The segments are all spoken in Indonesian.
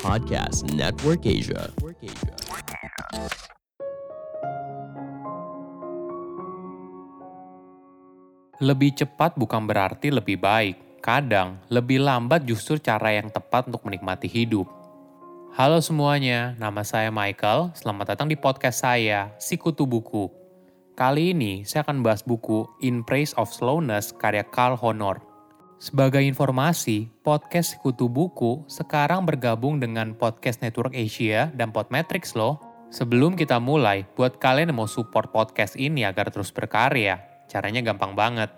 Podcast Network Asia. Lebih cepat bukan berarti lebih baik. Kadang, lebih lambat justru cara yang tepat untuk menikmati hidup. Halo semuanya, nama saya Michael. Selamat datang di podcast saya, Sikutu Buku. Kali ini saya akan bahas buku In Praise of Slowness karya Carl Honor. Sebagai informasi, podcast Sikutu Buku sekarang bergabung dengan Podcast Network Asia dan Podmetrics loh. Sebelum kita mulai, buat kalian yang mau support podcast ini agar terus berkarya, caranya gampang banget.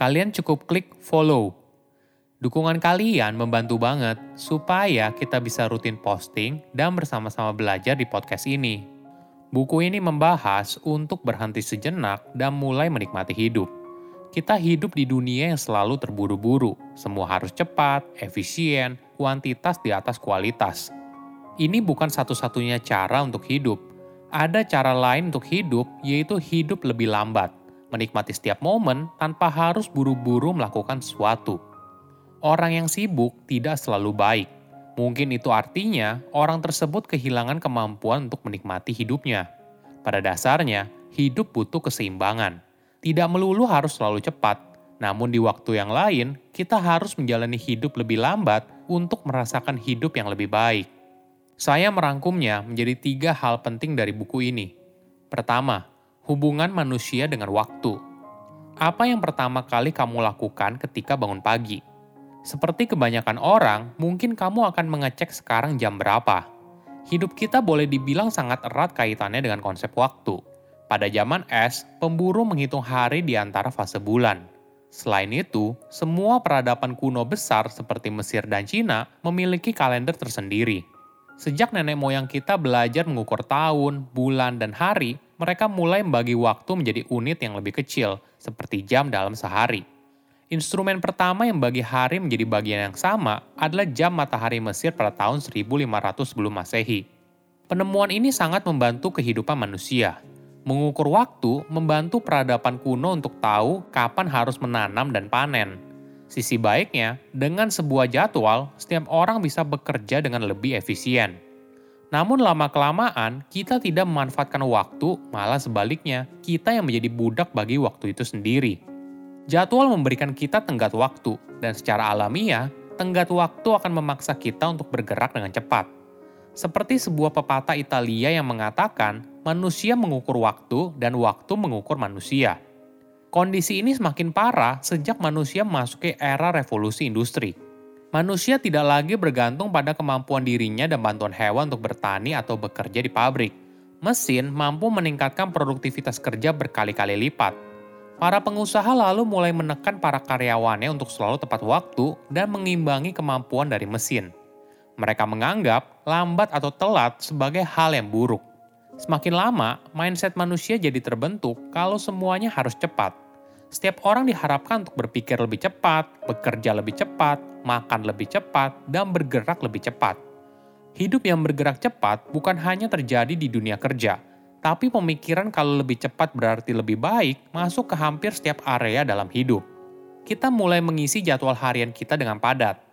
Kalian cukup klik follow. Dukungan kalian membantu banget supaya kita bisa rutin posting dan bersama-sama belajar di podcast ini. Buku ini membahas untuk berhenti sejenak dan mulai menikmati hidup. Kita hidup di dunia yang selalu terburu-buru. Semua harus cepat, efisien, kuantitas di atas kualitas. Ini bukan satu-satunya cara untuk hidup. Ada cara lain untuk hidup, yaitu hidup lebih lambat, menikmati setiap momen tanpa harus buru-buru melakukan sesuatu. Orang yang sibuk tidak selalu baik. Mungkin itu artinya orang tersebut kehilangan kemampuan untuk menikmati hidupnya. Pada dasarnya, hidup butuh keseimbangan. Tidak melulu harus selalu cepat, namun di waktu yang lain, kita harus menjalani hidup lebih lambat untuk merasakan hidup yang lebih baik. Saya merangkumnya menjadi tiga hal penting dari buku ini. Pertama, hubungan manusia dengan waktu. Apa yang pertama kali kamu lakukan ketika bangun pagi? Seperti kebanyakan orang, mungkin kamu akan mengecek sekarang jam berapa. Hidup kita boleh dibilang sangat erat kaitannya dengan konsep waktu. Pada zaman es, pemburu menghitung hari di antara fase bulan. Selain itu, semua peradaban kuno besar seperti Mesir dan Cina memiliki kalender tersendiri. Sejak nenek moyang kita belajar mengukur tahun, bulan, dan hari, mereka mulai membagi waktu menjadi unit yang lebih kecil, seperti jam dalam sehari. Instrumen pertama yang bagi hari menjadi bagian yang sama adalah jam matahari Mesir pada tahun 1500 sebelum Masehi. Penemuan ini sangat membantu kehidupan manusia. Mengukur waktu membantu peradaban kuno untuk tahu kapan harus menanam dan panen. Sisi baiknya, dengan sebuah jadwal, setiap orang bisa bekerja dengan lebih efisien. Namun lama-kelamaan, kita tidak memanfaatkan waktu, malah sebaliknya, kita yang menjadi budak bagi waktu itu sendiri. Jadwal memberikan kita tenggat waktu, dan secara alamiah, tenggat waktu akan memaksa kita untuk bergerak dengan cepat. Seperti sebuah pepatah Italia yang mengatakan, manusia mengukur waktu dan waktu mengukur manusia. Kondisi ini semakin parah sejak manusia memasuki era revolusi industri. Manusia tidak lagi bergantung pada kemampuan dirinya dan bantuan hewan untuk bertani atau bekerja di pabrik. Mesin mampu meningkatkan produktivitas kerja berkali-kali lipat. Para pengusaha lalu mulai menekan para karyawannya untuk selalu tepat waktu dan mengimbangi kemampuan dari mesin. Mereka menganggap lambat atau telat sebagai hal yang buruk. Semakin lama, mindset manusia jadi terbentuk kalau semuanya harus cepat setiap orang diharapkan untuk berpikir lebih cepat, bekerja lebih cepat, makan lebih cepat, dan bergerak lebih cepat. Hidup yang bergerak cepat bukan hanya terjadi di dunia kerja, tapi pemikiran kalau lebih cepat berarti lebih baik masuk ke hampir setiap area dalam hidup. Kita mulai mengisi jadwal harian kita dengan padat.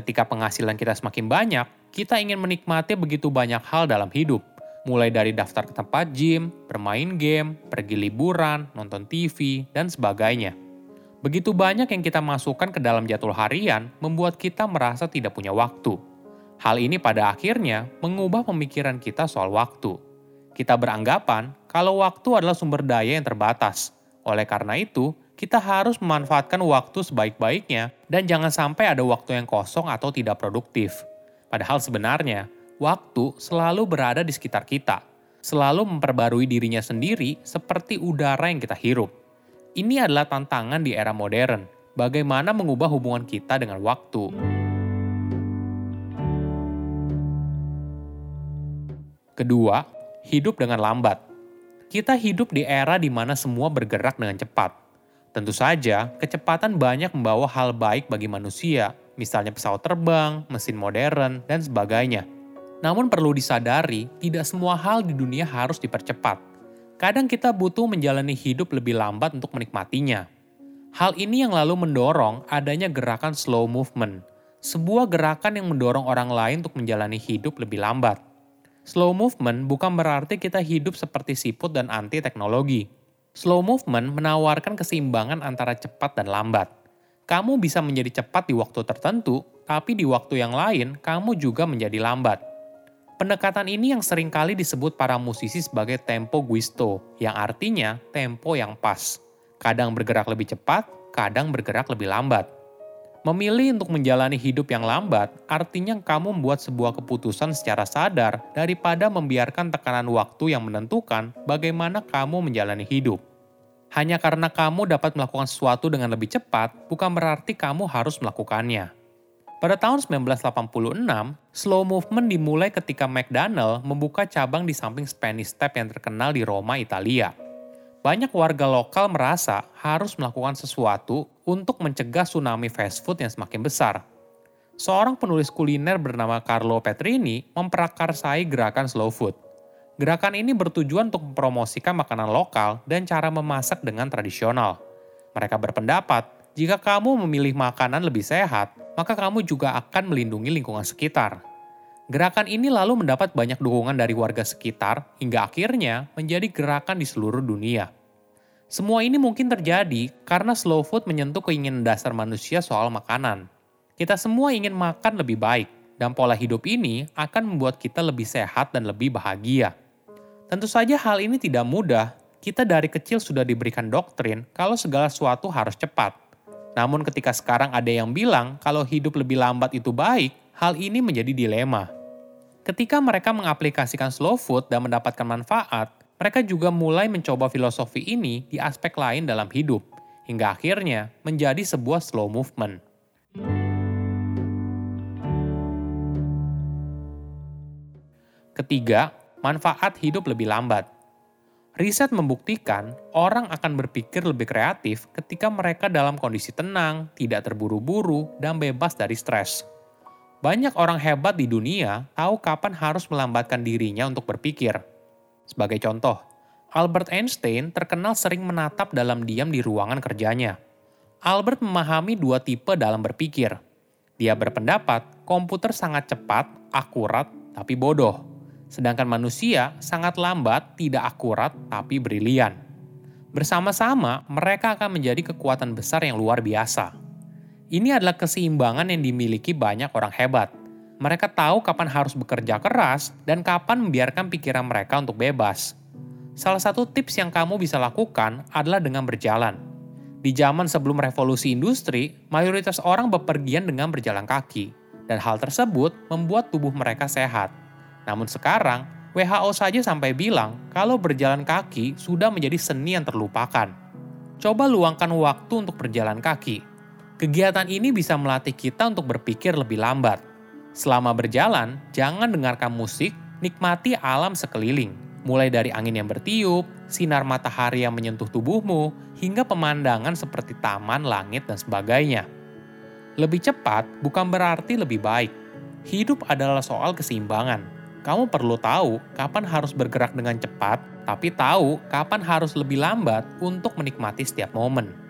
Ketika penghasilan kita semakin banyak, kita ingin menikmati begitu banyak hal dalam hidup, mulai dari daftar ke tempat gym, bermain game, pergi liburan, nonton TV, dan sebagainya. Begitu banyak yang kita masukkan ke dalam jadwal harian membuat kita merasa tidak punya waktu. Hal ini pada akhirnya mengubah pemikiran kita soal waktu. Kita beranggapan kalau waktu adalah sumber daya yang terbatas. Oleh karena itu, kita harus memanfaatkan waktu sebaik-baiknya dan jangan sampai ada waktu yang kosong atau tidak produktif. Padahal sebenarnya, waktu selalu berada di sekitar kita, selalu memperbarui dirinya sendiri seperti udara yang kita hirup. Ini adalah tantangan di era modern, bagaimana mengubah hubungan kita dengan waktu. Kedua, hidup dengan lambat. Kita hidup di era di mana semua bergerak dengan cepat. Tentu saja, kecepatan banyak membawa hal baik bagi manusia, misalnya pesawat terbang, mesin modern, dan sebagainya. Namun perlu disadari, tidak semua hal di dunia harus dipercepat. Kadang kita butuh menjalani hidup lebih lambat untuk menikmatinya. Hal ini yang lalu mendorong adanya gerakan slow movement. sebuah gerakan yang mendorong orang lain untuk menjalani hidup lebih lambat. Slow movement bukan berarti kita hidup seperti siput dan anti teknologi. Slow movement menawarkan keseimbangan antara cepat dan lambat. Kamu bisa menjadi cepat di waktu tertentu, tapi di waktu yang lain kamu juga menjadi lambat. Pendekatan ini yang sering kali disebut para musisi sebagai tempo guisto, yang artinya tempo yang pas. Kadang bergerak lebih cepat, kadang bergerak lebih lambat. Memilih untuk menjalani hidup yang lambat artinya kamu membuat sebuah keputusan secara sadar daripada membiarkan tekanan waktu yang menentukan bagaimana kamu menjalani hidup. Hanya karena kamu dapat melakukan sesuatu dengan lebih cepat, bukan berarti kamu harus melakukannya. Pada tahun 1986, slow movement dimulai ketika McDonald membuka cabang di samping Spanish Step yang terkenal di Roma, Italia banyak warga lokal merasa harus melakukan sesuatu untuk mencegah tsunami fast food yang semakin besar. Seorang penulis kuliner bernama Carlo Petrini memprakarsai gerakan slow food. Gerakan ini bertujuan untuk mempromosikan makanan lokal dan cara memasak dengan tradisional. Mereka berpendapat, jika kamu memilih makanan lebih sehat, maka kamu juga akan melindungi lingkungan sekitar. Gerakan ini lalu mendapat banyak dukungan dari warga sekitar hingga akhirnya menjadi gerakan di seluruh dunia. Semua ini mungkin terjadi karena slow food menyentuh keinginan dasar manusia soal makanan. Kita semua ingin makan lebih baik, dan pola hidup ini akan membuat kita lebih sehat dan lebih bahagia. Tentu saja hal ini tidak mudah. Kita dari kecil sudah diberikan doktrin kalau segala sesuatu harus cepat. Namun ketika sekarang ada yang bilang kalau hidup lebih lambat itu baik, hal ini menjadi dilema. Ketika mereka mengaplikasikan slow food dan mendapatkan manfaat, mereka juga mulai mencoba filosofi ini di aspek lain dalam hidup, hingga akhirnya menjadi sebuah slow movement. Ketiga, manfaat hidup lebih lambat. Riset membuktikan orang akan berpikir lebih kreatif ketika mereka dalam kondisi tenang, tidak terburu-buru, dan bebas dari stres. Banyak orang hebat di dunia tahu kapan harus melambatkan dirinya untuk berpikir. Sebagai contoh, Albert Einstein terkenal sering menatap dalam diam di ruangan kerjanya. Albert memahami dua tipe dalam berpikir. Dia berpendapat komputer sangat cepat, akurat, tapi bodoh. Sedangkan manusia sangat lambat, tidak akurat, tapi brilian. Bersama-sama, mereka akan menjadi kekuatan besar yang luar biasa. Ini adalah keseimbangan yang dimiliki banyak orang hebat. Mereka tahu kapan harus bekerja keras dan kapan membiarkan pikiran mereka untuk bebas. Salah satu tips yang kamu bisa lakukan adalah dengan berjalan. Di zaman sebelum revolusi industri, mayoritas orang bepergian dengan berjalan kaki, dan hal tersebut membuat tubuh mereka sehat. Namun sekarang, WHO saja sampai bilang kalau berjalan kaki sudah menjadi seni yang terlupakan. Coba luangkan waktu untuk berjalan kaki, Kegiatan ini bisa melatih kita untuk berpikir lebih lambat. Selama berjalan, jangan dengarkan musik, nikmati alam sekeliling. Mulai dari angin yang bertiup, sinar matahari yang menyentuh tubuhmu, hingga pemandangan seperti taman, langit, dan sebagainya. Lebih cepat bukan berarti lebih baik. Hidup adalah soal keseimbangan. Kamu perlu tahu kapan harus bergerak dengan cepat, tapi tahu kapan harus lebih lambat untuk menikmati setiap momen.